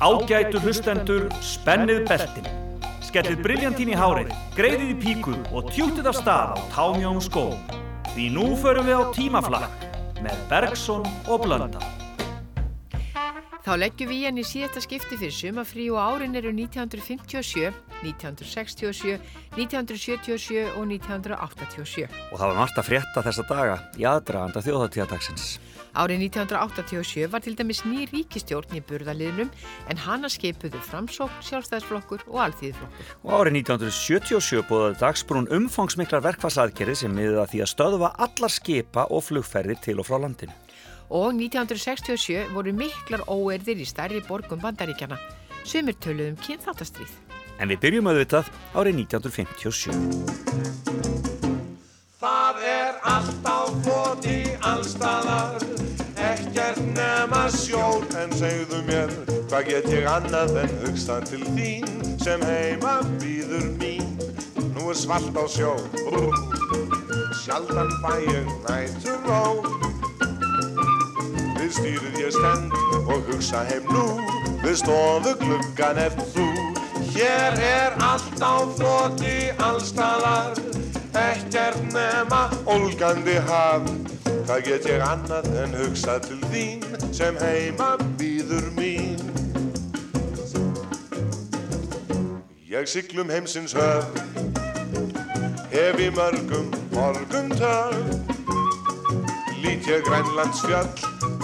Ágætu hlustendur, spennið beltin. Skellið briljantín í hárið, greiðið í píku og tjútið af stað á támjón skó. Því nú förum við á tímaflakk með Bergson og Blönda. Þá leggjum við henni síðasta skipti fyrir sumafrí og árin eru 1957, 1967, 1977 og 1987. Og það var margt að frétta þessa daga í aðdraganda þjóðatíðadagsins. Árið 1987 var til dæmis ný ríkistjórn í burðaliðnum en hana skipuðu framsók, sjálfstæðsflokkur og alþýðflokkur. Og árið 1977 búðaði dagsbrún umfangsmiklar verkfassaðgerði sem miðið að því að stöðva allar skipa og flugferði til og frá landinu og 1967 voru miklar óerðir í stærri borgum bandaríkjana sem er töluðum kynþáttastrýð. En við byrjum auðvitað árið 1957. Það er allt á fóti allstaðar, ekkert nema sjór en segðu mér hvað get ég annað en hugsta til þín sem heima býður mín. Nú er svalt á sjó, sjaldan fæ ég nættum á við stýrið ég stend og hugsa heim nú. Við stofu gluggan eftir þú. Hér er allt á floti allstaðar ekkert nema ólgandi haf. Hvað get ég annað en hugsa til þín sem heima býður mín. Ég syklum heimsins höf hef í mörgum morgun töf lít ég grænlandsfjöll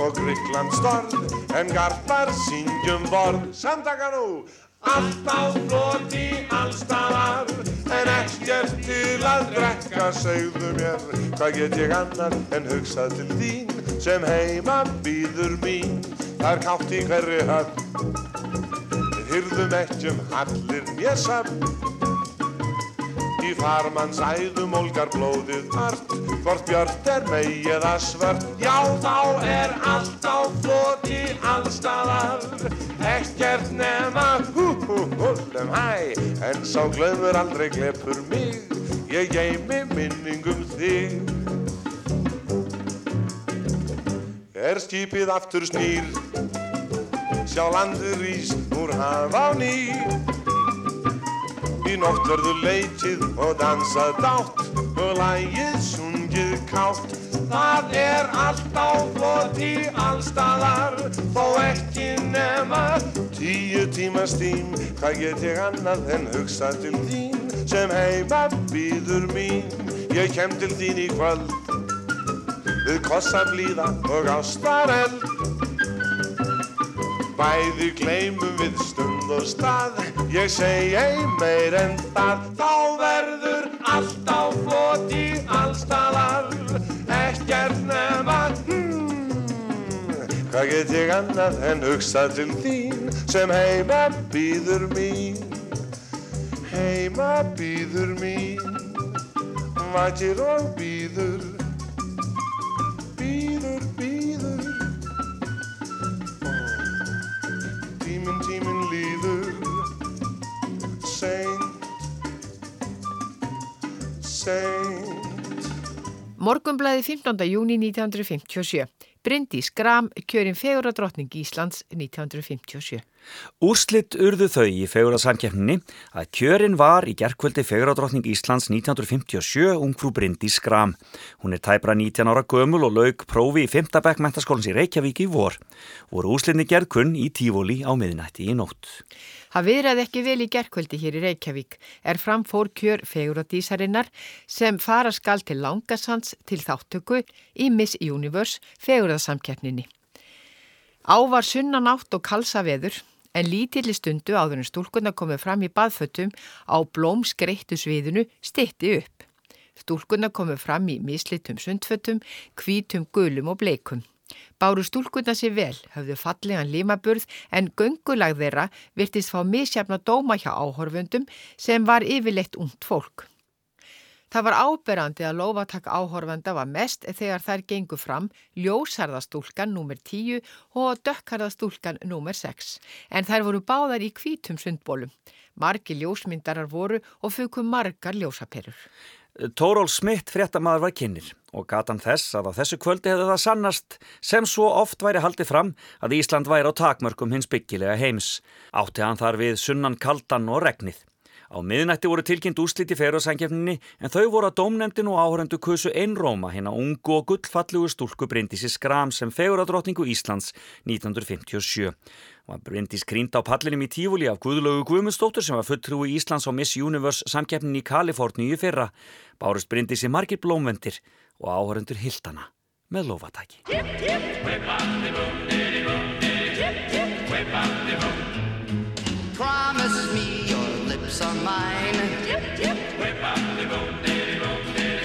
og Grygglandstorð en garpar syngjum vorð samtaka nú allt á floti allstaðar en ekkert til að drekka segðu mér. Hvað get ég annar en hugsað til þín sem heima býður mín? Það er kátt í hverri höfn. Við hyrðum ekkjum allir nésöfn í farmanns æðum olgar blóðið vart hvort björnt er megi eða svört já þá er allt á floti allstaðar ekkert nema hú hú húllum hæ en sá glöfur aldrei glepur mig. Ég geimi minningum þig. Er skipið aftur snýr sjá landur ís úr hafa á ný Í nótt verður leitið og dansað dátt og lægið sungið kátt. Það er allt á floti allstaðar, þó ekki nema tíu tíma stím. Hvað get ég annað en hugsa til þín sem heima býður mín? Ég kem til þín í kvöld, við kossa blíða og ástareld. Bæði gleymum við stund og stað. Ég segi ei meir en það. Þá verður allt á floti allstaðar Ekkert nema hmm, Hvað get ég annað en hugsa til þín Sem heima býður mín. Heima býður mín. Vakir og Býður, Seint Morgunblæði 15. júni 1957. Bryndís Gram, kjörinn feguradrottning Íslands 1957. Úrslitt urðu þau í fegurarsamkeppninni að kjörin var í gerðkvöldi feguradrottning Íslands 1957 ungfrú Bryndís Gram. Hún er tæpra 19 ára gömul og laug prófi í 5. bekk mentaskólans í Reykjavík í vor. Voru úrslinni gerðkunn í tífóli á miðnætti í nótt. Það viðræði ekki vel í gerkvöldi hér í Reykjavík er framfór kjör feguradísarinnar sem fara skal til Langasands til þáttöku í Miss Universe fegurðarsamkeppninni. Ávar sunnan átt og kalsa veður en lítilli stundu áður en stúlkunna komið fram í baðföttum á blómskreittu sviðinu stitti upp. Stúlkunna komið fram í mislitum sundföttum, hvítum, gulum og bleikum. Báru stúlkunna sér vel, höfðu fallegan limaburð en göngulag þeirra virtist fá misjafna dóma hjá áhorfundum sem var yfirleitt ungt fólk. Það var áberandi að lofatak áhorfanda var mest þegar þær gengu fram ljósarðastúlkan nr. 10 og dökkarðastúlkan nr. 6 en þær voru báðar í hvítum sundbólum. Margi ljósmyndarar voru og fuku margar ljósaperur. Tóról Smith fréttamaður var kynir og gatan þess að á þessu kvöldi hefði það sannast sem svo oft væri haldið fram að Ísland væri á takmörkum hins byggilega heims. Átti hann þar við sunnan kaldan og regnið. Á miðnætti voru tilkynnt úsliti ferðarsænkjafninni en þau voru að dómnefndin og áhöröndu kusu einróma hérna ungu og gullfallugu stúlku Bryndísi Skram sem feguradrottningu Íslands 1957. Var Bryndís grínd á pallinum í tífúli af Guðlögu Guðmundsdóttur sem var fulltrúi Íslands á Miss Universe samkeppnin í Kaliforníu fyrra. Bárust Bryndísi margir blómvendir og áhöröndur Hildana með lofatæki. lips are mine. Yep, yep.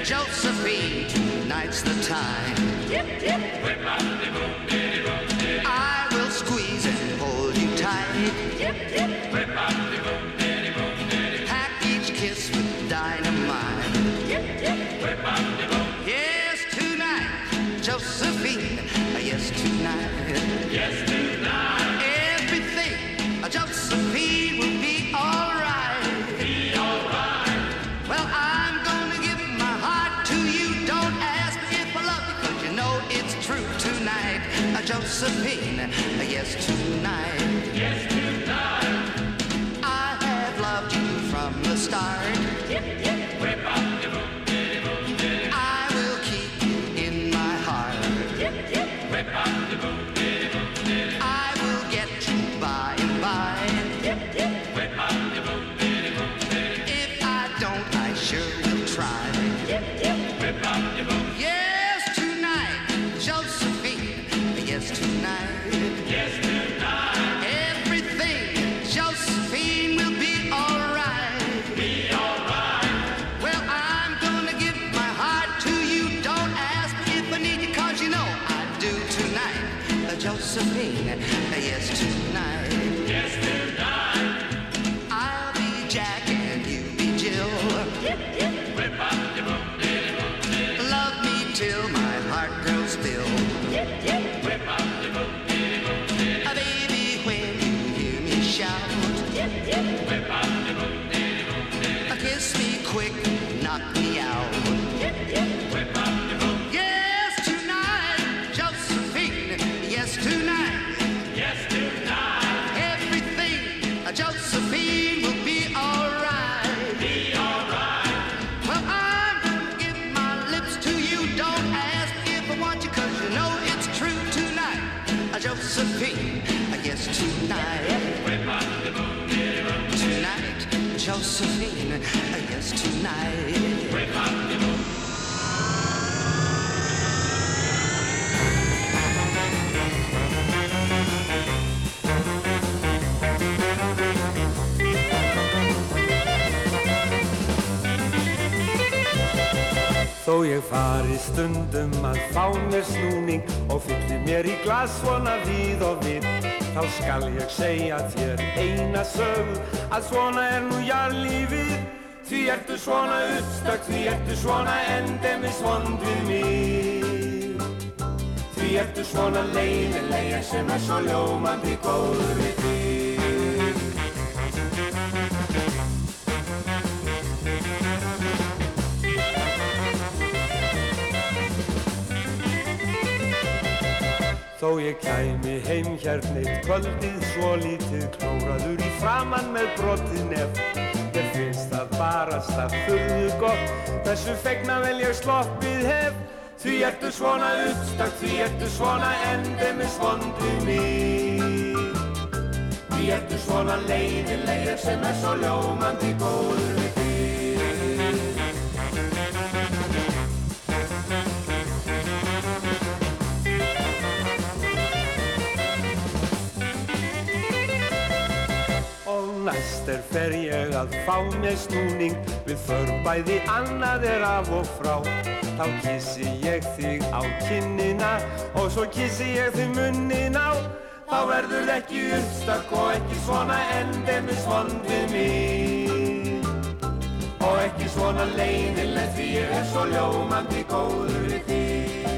Josephine, tonight's the time. Yep, yep. Knock me out. Yes, tonight, Josephine. Yes, tonight. Everything, uh, Josephine will be alright. Well, I'm gonna give my lips to you. Don't ask if I want you, cause you know it's true tonight. Uh, Josephine, uh, yes, tonight. Tonight, Josephine, yes, tonight. Þó ég fari stundum að fá mér snúning og fyllir mér í glas svona við og við þá skal ég segja þér eina sög að svona er nú jarlífið því ertu svona uppstökk, því ertu svona endemis vond við mig því ertu svona leiðilega sem er svo ljómandi góður við þig. Þó ég kæmi heim hérna eitt kvöldið svo lítið klóraður í framann með brotið nef. Mér finnst það barasta furðu gott. Þessu fegna vel ég sloppið hef. Því ertu svona uppstakk, því ertu svona endemis vondið mig Því ertu svona leiðilega sem er svo ljómandi góður er fer ég að fá mér snúning. Við förum bæði annað er af og frá. Þá kissi ég þig á kinnina Og svo kissi ég þig munnin á. Þá verður ekki uppstakk og ekki svona endemis vond við mig. Og ekki svona leiðilegt því ég er svo ljómandi góður við þig.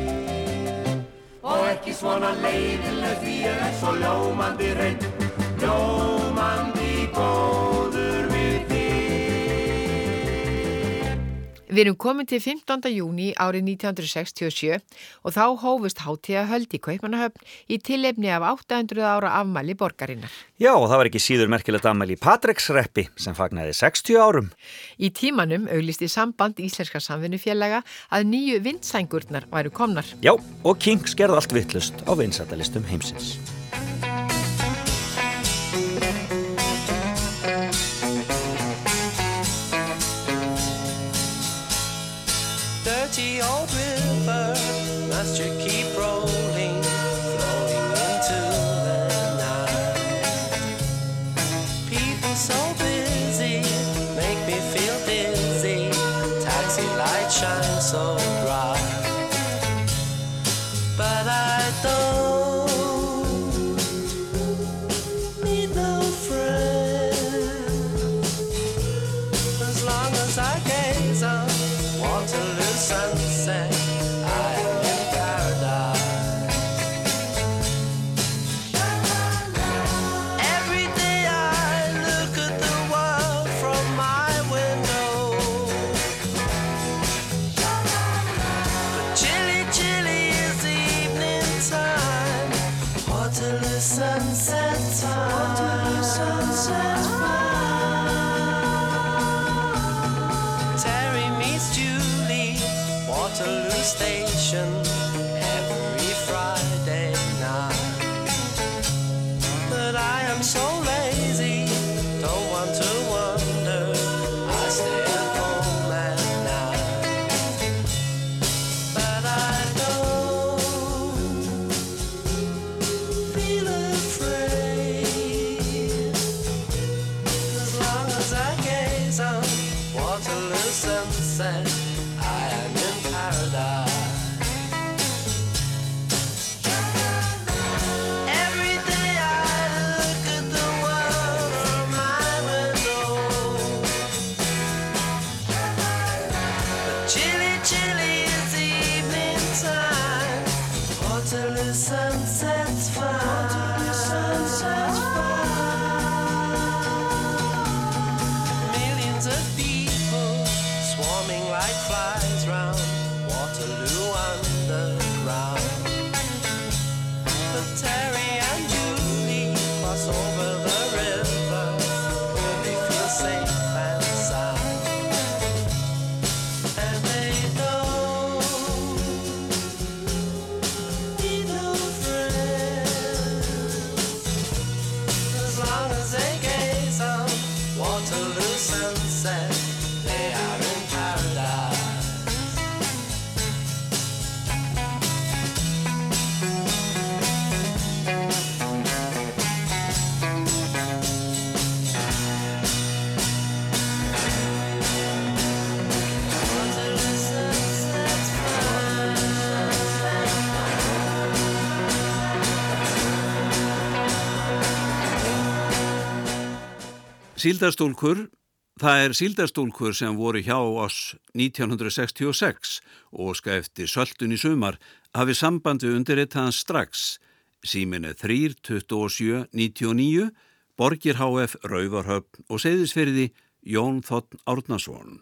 Og ekki svona leiðilegt því ég er svo ljómandi reynd Ljómandi góður við þig Við erum komin til 15. júni árið 1967 og þá hófust hátíðahöld í Kaupanahöfn í tillefni af 800 ára afmæli borgarinnar. Já, og það var ekki síður merkilegt afmæli í Patreksreppi sem fagnaði 60 árum. Í tímanum auglisti samband Íslenska samvinnufélaga að nýju vindsængurnar væru komnar. Já, og King skerði allt vittlust á vinsætalistum heimsins. plastic Síldarstúlkur, það er síldarstúlkur sem voru hjá oss 1966 og ska eftir söldun í sumar hafi sambandi undirreitaðan strax síminu 3 27 99 Borgir HF Rauvarhöfn og segðisferði Jón Þotn Árnason.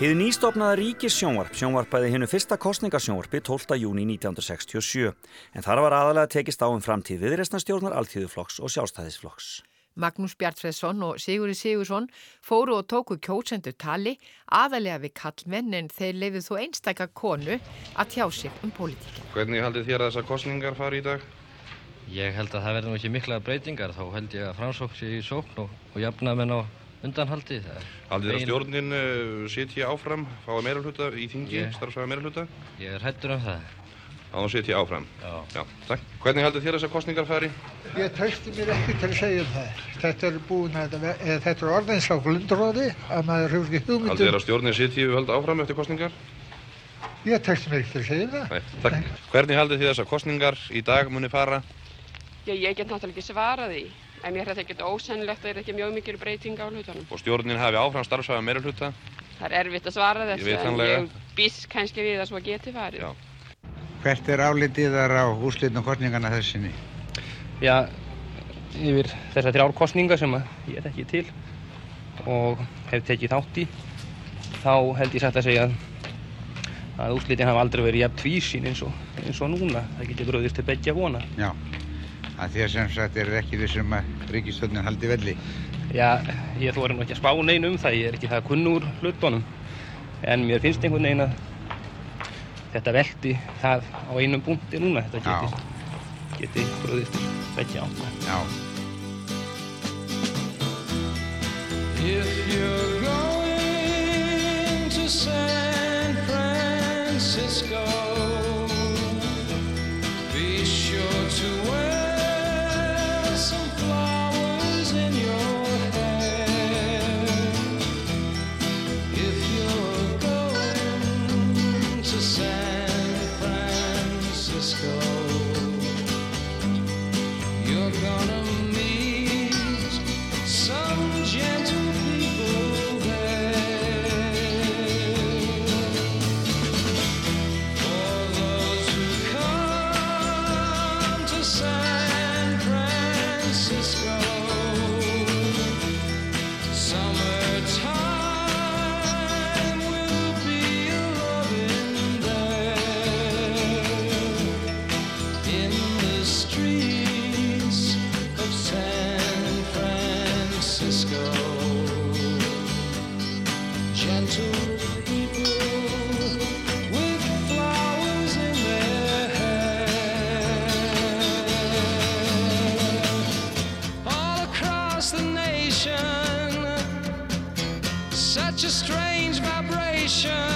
Hið nýstofnaða ríkis sjónvarp sjónvarpaði hinnu fyrsta kostningasjónvarpi 12. júni 1967 en þar var aðalega tekist á um framtíð viðreistnastjórnar Alþjóðuflokks og Sjálfstæðisflokks. Magnús Bjartfredsson og Sigurði Sigursson fóru og tóku kjótsendur tali aðalega við kallmenn en þeir lefið þó einstakka konu að tjá sig um pólitíkin. Hvernig haldið þér að þessar kostningar fari í dag? Ég held að það verður nú ekki mikla breytingar, þá held ég að framsókn sé í sókn og, og jafna menn á undanhaldi. Haldið þér að stjórnin uh, sitji áfram, fái meira hluta í þingi, starfsvæða meira hluta? Ég er hættur um það. Að hún sitji áfram? Já. Já, takk. Hvernig haldið þér að þessar kostningar fari? Ég treysti mér ekki til að segja um það. Þetta er búin að, eða, þetta er orðin sá glundróði að maður hefur ekki Haldið þér hugmyndum. að stjórnin sitji við höld áfram eftir kostningar? Ég treysti mér ekki til að segja um það. Nei, takk. Hvernig haldið þið þessar kostningar í dag muni fara? Já, ég get náttúrulega ekki svarað en mér er þetta ekkert ósennilegt að það er ekki mjög mikil breyting á hlutunum. Og stjórnin hafi áfram starfsvæða meira hluta? Það er erfitt að svara Ég þessu, veit en ég býst kannski við að svo geti farið. Já. Hvert er álitið þar á úrslitnum kostningana þessinni? Já, yfir þessar þrjár kostningar sem að ég þekki til og hef tekið þátt í þá held ég sætt að segja að, að úrslitin hafa aldrei verið jafn tvísýn eins og, eins og núna. Það getur bröðist til begja vona. Já, að þér sem sagt er ekki vissum að ríkistöldin haldi velli. Já, ég þóri nú ekki að spá neinu um það, ég er ekki það kunnur hlutunum en mér finnst einhvern veginn að þetta veldi það á einum punkti núna, þetta geti, geti bröðist begja átta. Já. If you're going to San Francisco, such a strange vibration.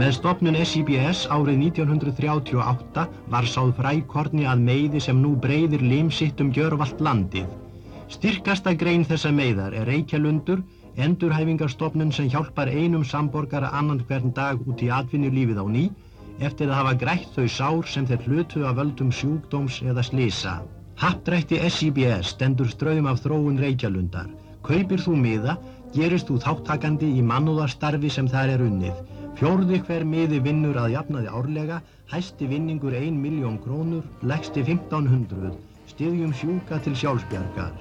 Með stopnun SIBS árið 1938 var sáð frækorni að meiði sem nú breyðir limsitt um gjörvalt landið. Styrkasta grein þessa meiðar er Reykjalundur, endurhæfingarstopnun sem hjálpar einum samborgara annan hvern dag út í atvinnulífið á ný, eftir að hafa grætt þau sár sem þeir hlutu af völdum sjúkdóms eða slisa. Happdrætti SIBS stendur ströym af þróun Reykjalundar. Kaupir þú miða, gerist þú þáttakandi í mannúðarstarfi sem þar er unnið. Fjórði hver miði vinnur að jafnaði árlega, hæsti vinningur 1 miljón krónur, legsti 1500, styðjum sjúka til sjálfsbjargar.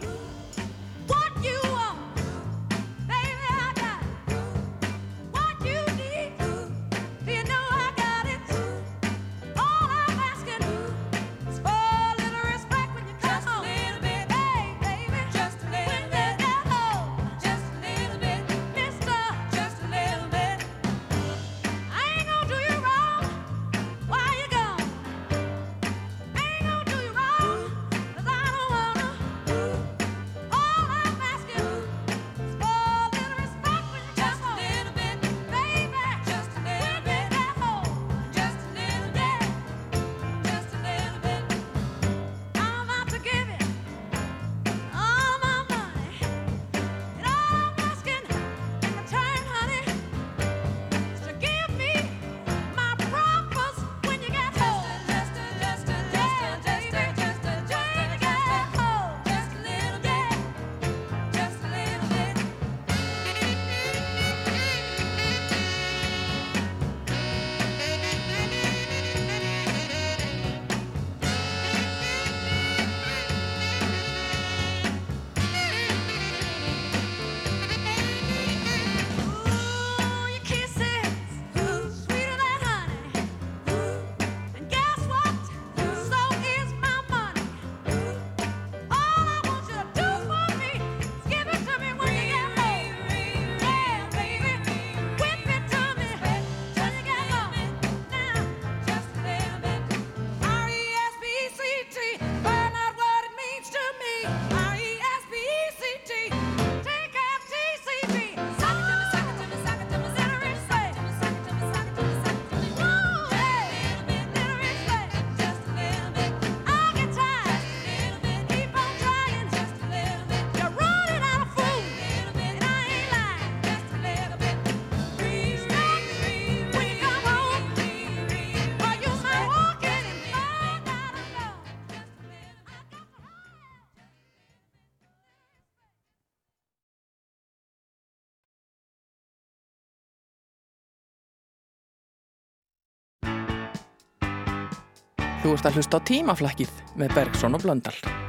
Þú ert að hlusta á tímaflakkið með Bergson og Blöndal.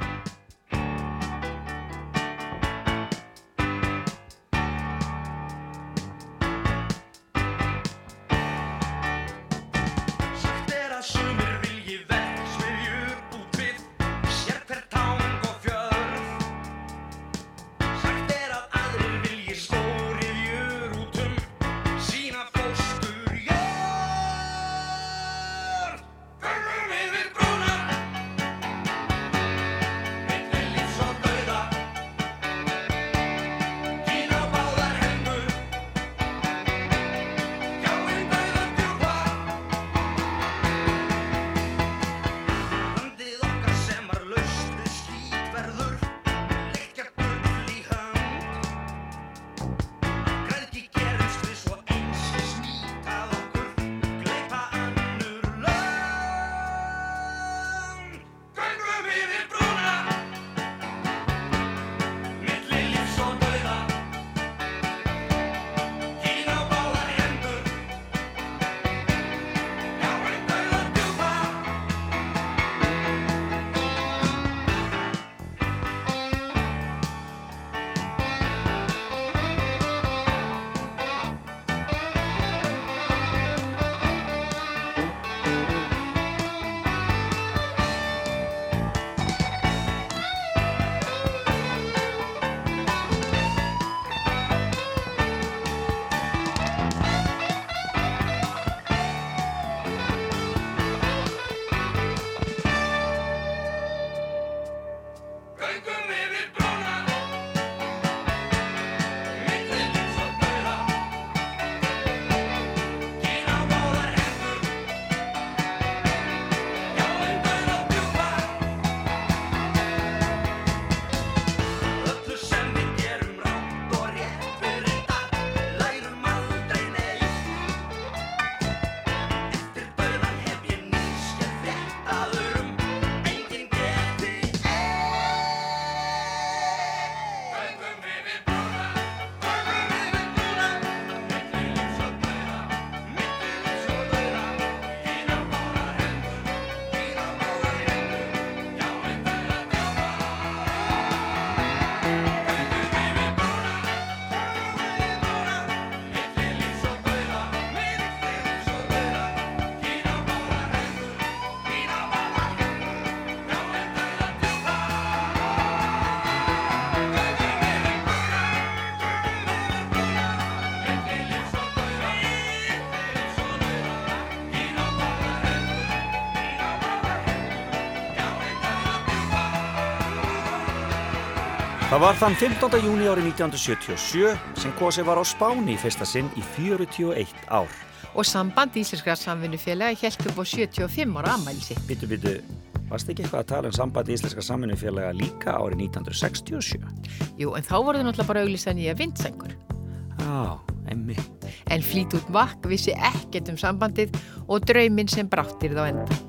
Það var þann 15. júni árið 1977 sem kosið var á Spáni í fyrsta sinn í 41 ár. Og samband Íslenskra samvinnufélagi held upp á 75 ára ammæli sitt. Byttu, byttu, varst ekki eitthvað að tala um samband Íslenska samvinnufélaga líka árið 1967? Jú, en þá voru þau náttúrulega bara auglýsa nýja vindsengur. Já, emmi. En Flítút Makk vissi ekkert um sambandið og drauminn sem bráttir þá enda.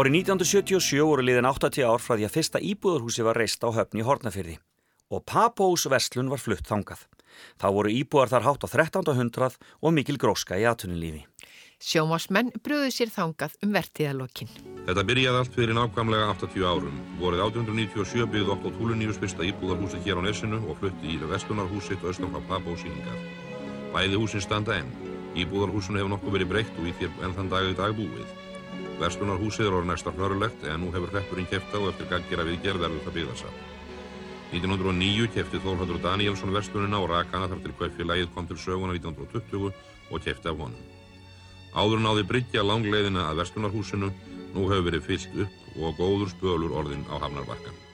Árið 1977 voru liðin 80 ár frá því að fyrsta íbúðarhúsi var reist á höfni í Hortnafyrði og Papós Vestlun var flutt þangað. Þá voru íbúðar þar hátt á 1300 og mikil gróska í atunulífi. Sjómasmenn bröðu sér þangað um vertíðalokkin. Þetta byrjaði allt fyrir nákvæmlega 80 árum. Vorið 1897 byggði Otto Túluníus fyrsta íbúðarhúsið hér á Nesinu og flutti í Vestunarhúsitt austan frá Papó síningar. Bæði húsin standa enn. Íbúðarhúsinu hefur nokkuð verið breytt og í þér enn þann dag í dag búið. Vestunarhúsið er orðið næsta hnörulegt en nú hefur hreppurinn kæftað og eftir gangjera viðgerð verður það byggðasa. 1909 kæfti Þólhaldur Danielsson vestunina og rakana þar til kaupfélagið kom til söguna 1920 og kæfti af honum. Áður náði Bryggja langleginna að Vestunarhúsinu, nú hefur verið fyllt upp og góður spölur orðin á Hafnarbakkan.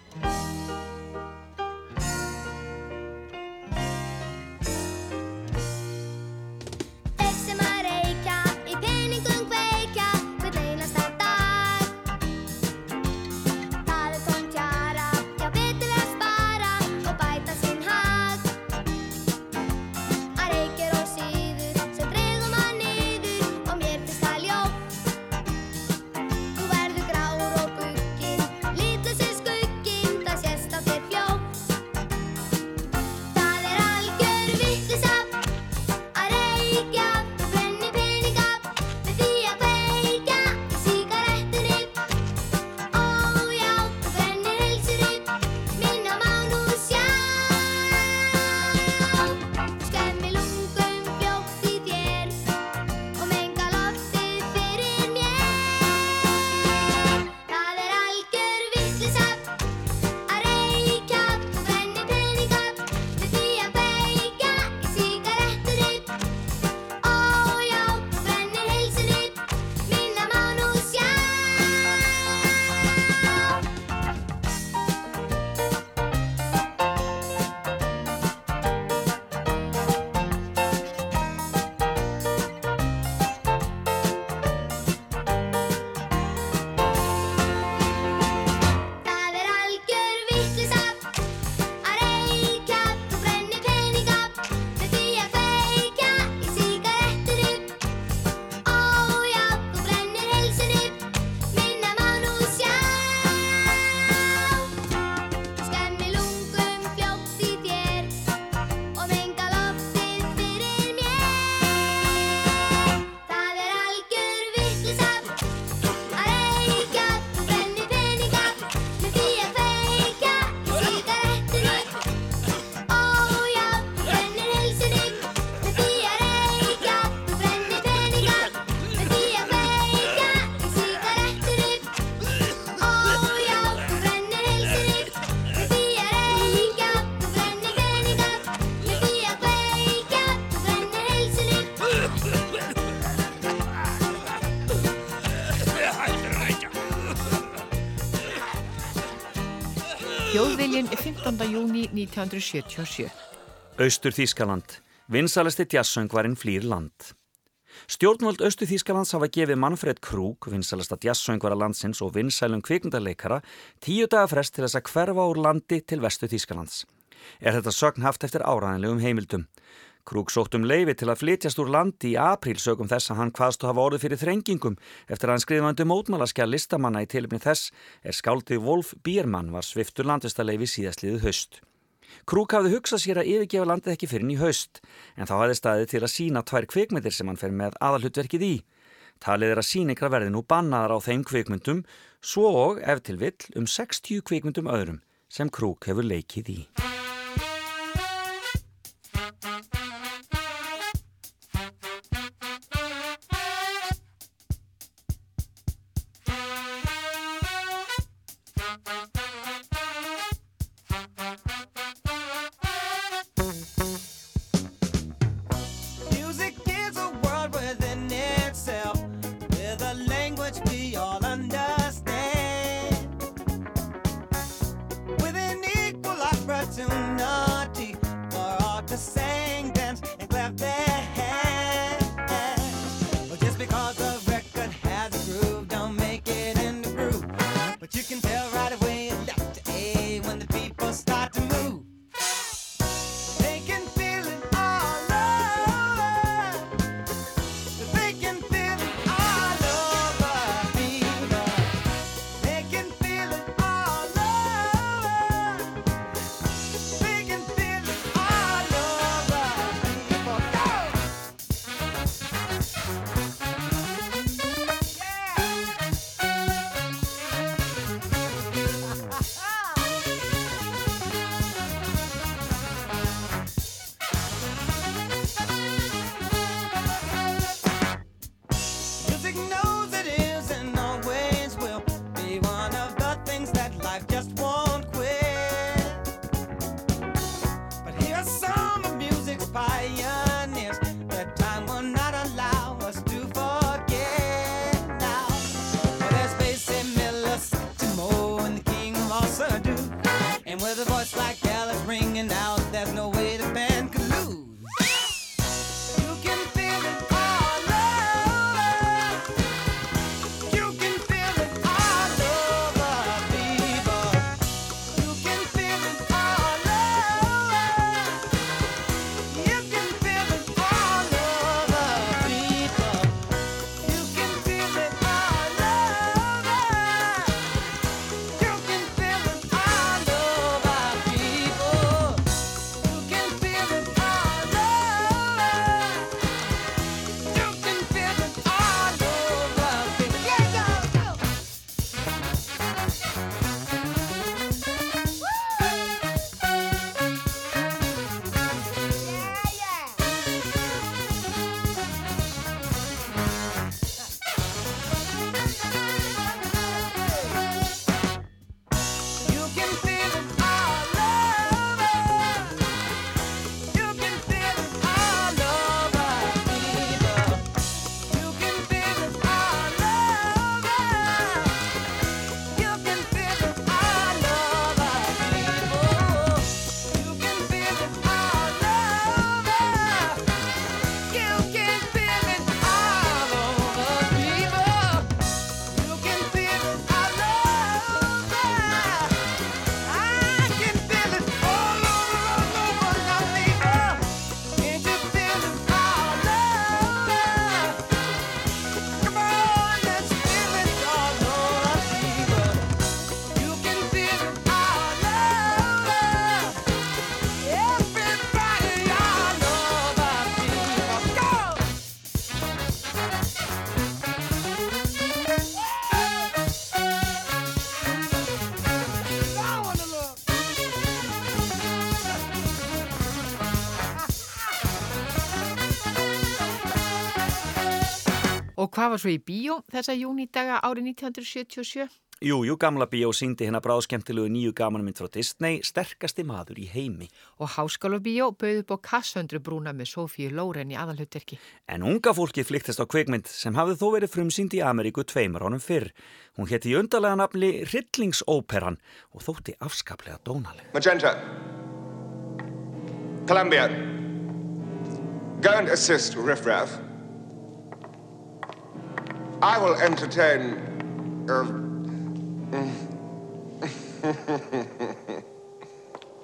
júni 1977. Austur Þískaland. Vinsalasti jazzsöngvarinn flýr land. Stjórnvöld Östu Þýskalands hafa gefið Manfred Krug, vinsalasta jazzsöngvara landsins og vinsælum kvikmyndaleikara, tíu daga frest til þess að hverfa úr landi til Vestu Þýskalands. Er þetta sögn haft eftir áræðinlegum heimildum? Krug sótt um leifi til að flytjast úr landi í apríl sögum þess að hann hvaðst og hafa orðið fyrir þrengingum eftir að hann skriðvandu mótmálaskja listamanna í tilumni þess er skáldið Wolf Biermann var sviftur landvistaleifi síðastliðu höst. Krúk hafði hugsað sér að yfirgefa landið ekki fyrir nýj haust, en þá hafði staðið til að sína tvær kvikmyndir sem hann fer með aðalhutverkið í. Talið er að síningra verði nú bannaðar á þeim kvikmyndum, svo og, ef til vill, um 60 kvikmyndum öðrum sem Krúk hefur leikið í. Hvað var svo í bíó þessa júnidaga árið 1977? Jú, jú, gamla bíó síndi hérna bráðskemmtilegu nýju gamanmynd frá Disney, sterkasti maður í heimi. Og Háskóla bíó bauði upp á Kassandru brúna með Sofíu Lóren í aðalhutverki. En unga fólki flyktist á kvikmynd sem hafði þó verið frumsýnd í Ameríku tveimur ánum fyrr. Hún hétti í undarlega nafni Rillingsóperan og þótti afskaplega dónaleg. Magenta. Columbia. Go and assist Riff Raff. I will entertain. Uh,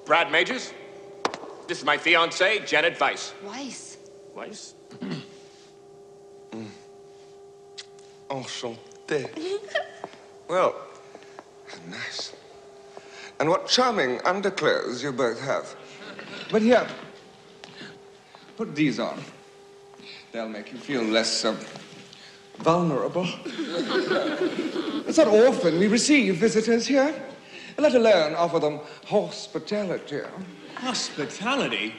Brad Majors. This is my fiancée, Janet Weiss. Weiss. Weiss? Enchanté. well, nice. And what charming underclothes you both have. But here, put these on. They'll make you feel less uh, vulnerable. it's not often we receive visitors here, let alone offer them hospitality. Hospitality?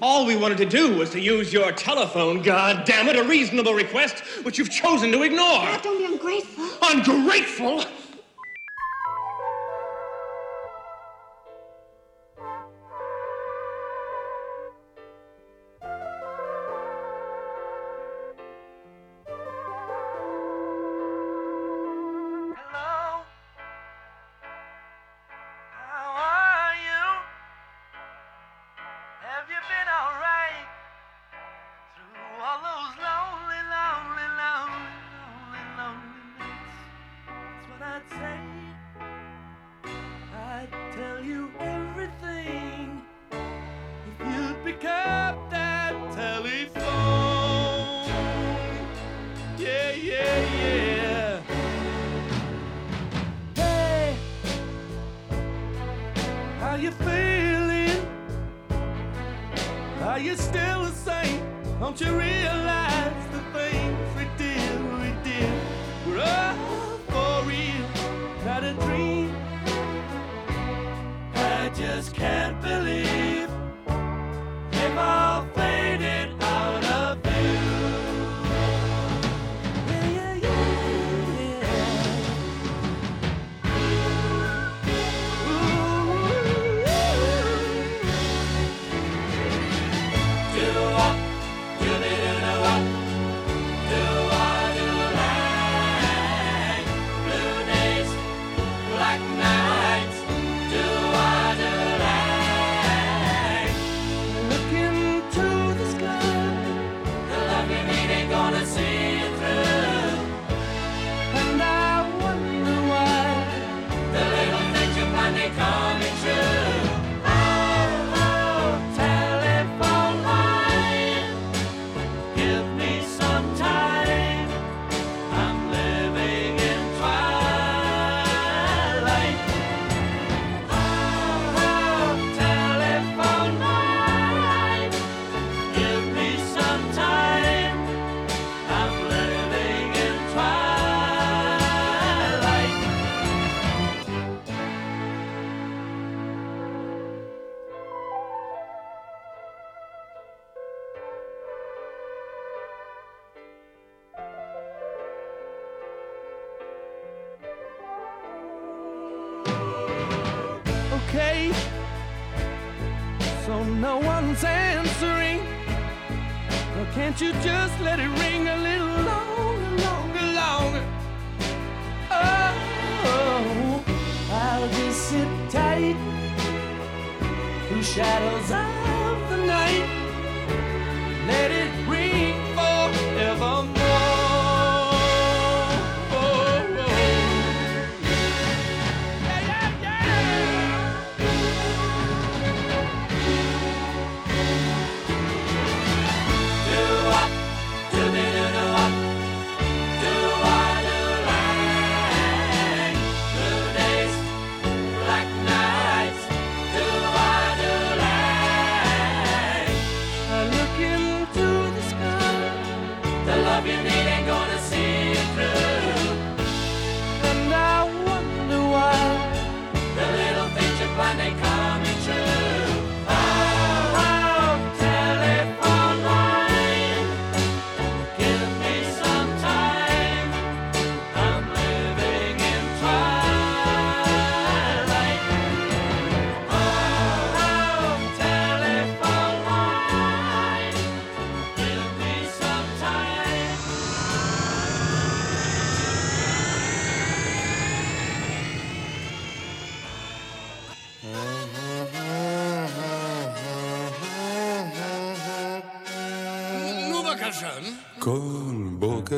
All we wanted to do was to use your telephone, God damn it, a reasonable request which you've chosen to ignore. Dad, don't be ungrateful. Ungrateful? Don't you realize so no one's answering. Well, can't you just let it ring a little longer, longer, longer? Oh, I'll just sit tight through shadows of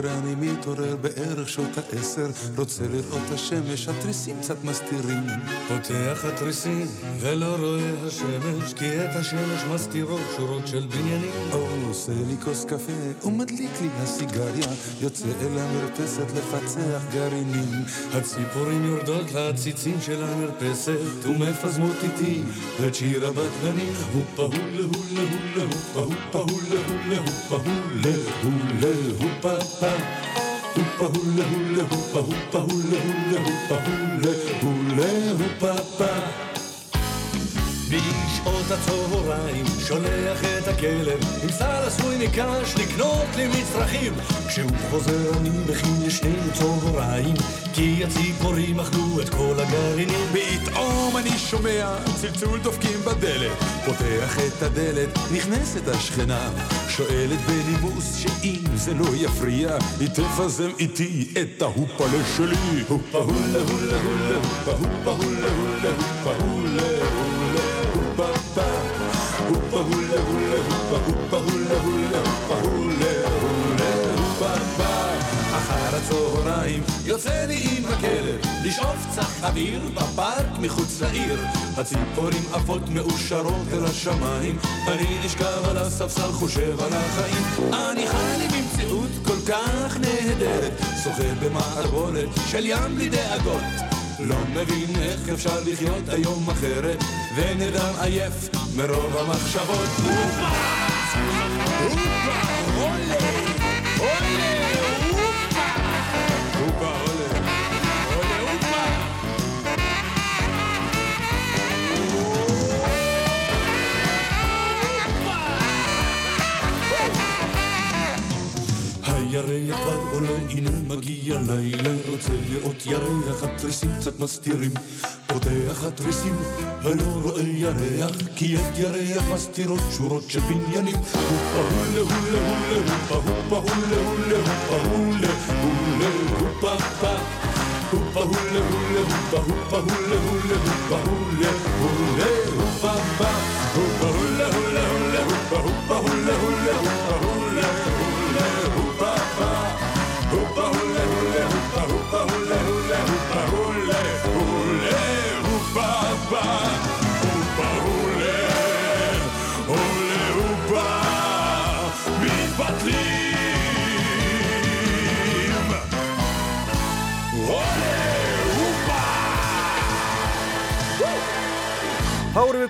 בוקר אני מתעורר בערך שעות העשר, רוצה לראות השמש, התריסים קצת מסתירים. פותח התריסים ולא רואה השמש, כי את השמש מסתירות שורות של בניינים. או, עושה לי כוס קפה ומדליק לי הסיגריה, יוצא אל המרפסת לפצח גרעינים. הציפורים יורדות לעציצים של המרפסת ומפזמות איתי את שיר הבטלנים. הופה הולה הולה הולה הופה הולה הולה הופה הולה הולה הופה פה Hoopa hula hula hoopa hoopa hula hula hoopa hula hula hoopa hoopa בשעות הצהריים שולח את הכלב עם סל עשוי מקש לקנות לי מצרכים. כשהוא חוזר אני מכין לשנינו צהריים כי הציפורים אכלו את כל הגרעינים. פתאום אני שומע צלצול דופקים בדלת פותח את הדלת, נכנסת השכנה. שואלת בנימוס שאם זה לא יפריע היא תפזם איתי את ההופלה שלי הופה הולה הולה הולה הופה הולה הולה הופה הולה יוצא לי עם הכלב לשאוף קצת אוויר בפארק מחוץ לעיר הציפורים עפות מאושרות אל השמיים אני נשכב על הספסל חושב על החיים אני חי לי במציאות כל כך נהדרת שוחה במערבולת של ים בלי דאגות לא מבין איך אפשר לחיות היום אחרת ונרדם עייף מרוב המחשבות הופה! הופה! עולה! עולה! Мейле отели от яреях отресимцат мастирим Котеях отресим Мелору эль яреях Киев яреях мастирот чуротче биньяним Хупа хуле хуле хуле хупа хупа хуле хуле хупа хуле хуле хупа па Huppa hulle hulle huppa huppa hulle hulle huppa hulle hulle huppa pa huppa hulle hulle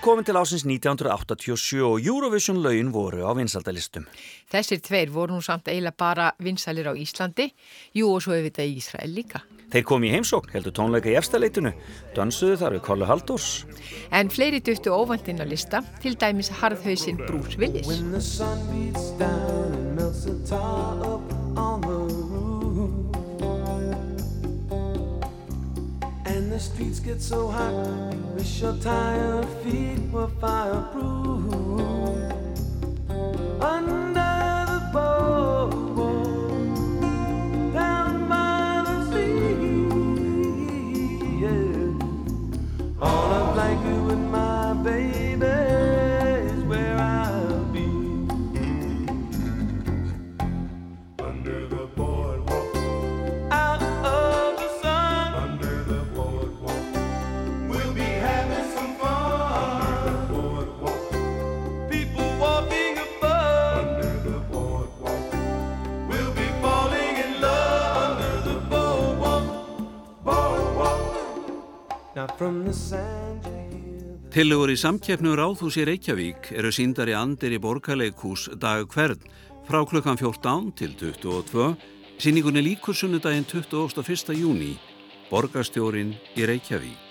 Við komin til ásins 1987 og Eurovision laun voru á vinsaldalistum. Þessir tveir voru nú samt eiginlega bara vinsalir á Íslandi, jú og svo auðvitað í Ísrael líka. Þeir komi í heimsókn, heldur tónleika í efstaleitinu, dansuðu þar við Kollu Halldórs. En fleiri duttu óvandinn á lista, til dæmis harðhausinn Bruce Willis. Streets get so hot wish your tired feet were fireproof Under the boardwalk Tillegur í samkeppnu Ráðhúsi Reykjavík eru síndar í andir í borgarleikús dag hvern frá klukkan 14 til 22. Sýningunni líkur sunnudaginn 21. júni. Borgarstjórin í Reykjavík.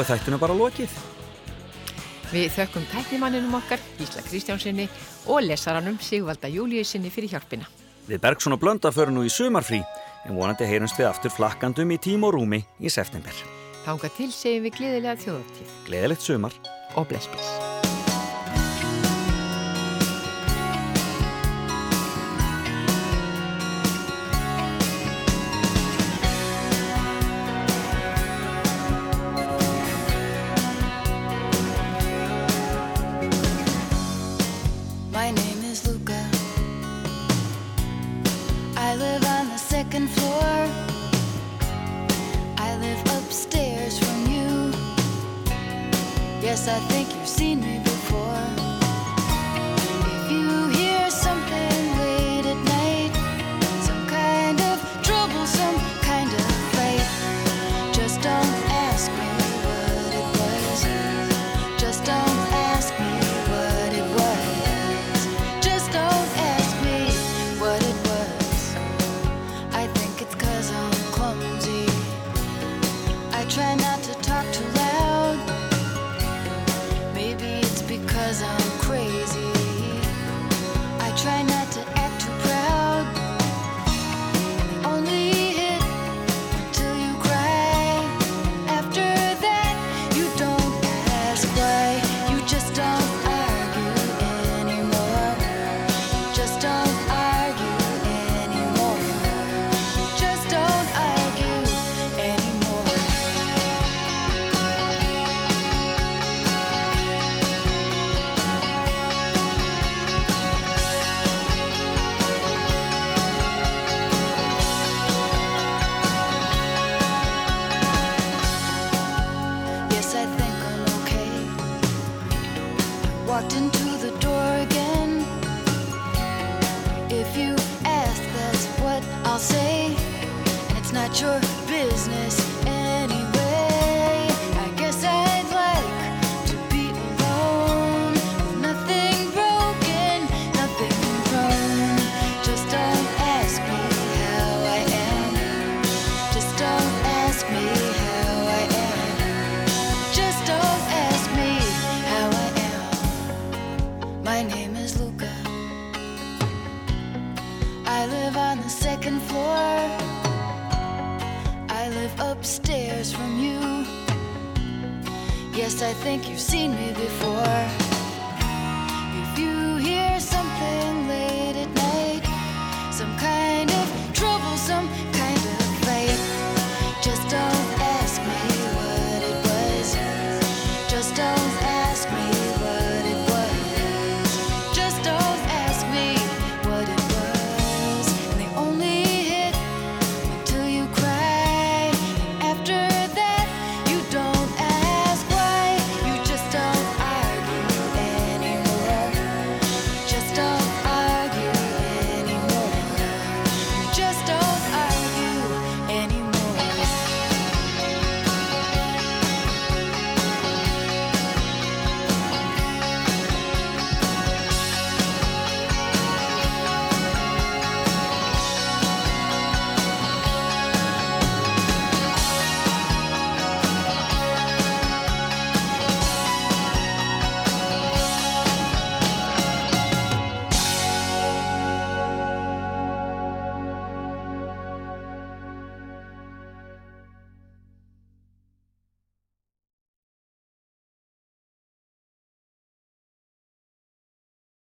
er þættinu bara lokið. Við þökkum tæknimanninum okkar, Gísla Kristjánsinni og lesaranum Sigvalda Júliusinni fyrir hjálpina. Við Bergson og Blönda förum nú í sumarfrí en vonandi heyrumst við aftur flakkandum í tím og rúmi í september. Tánga til segjum við gleðilega þjóðartíð. Gleðilegt sumar. Og bless bless.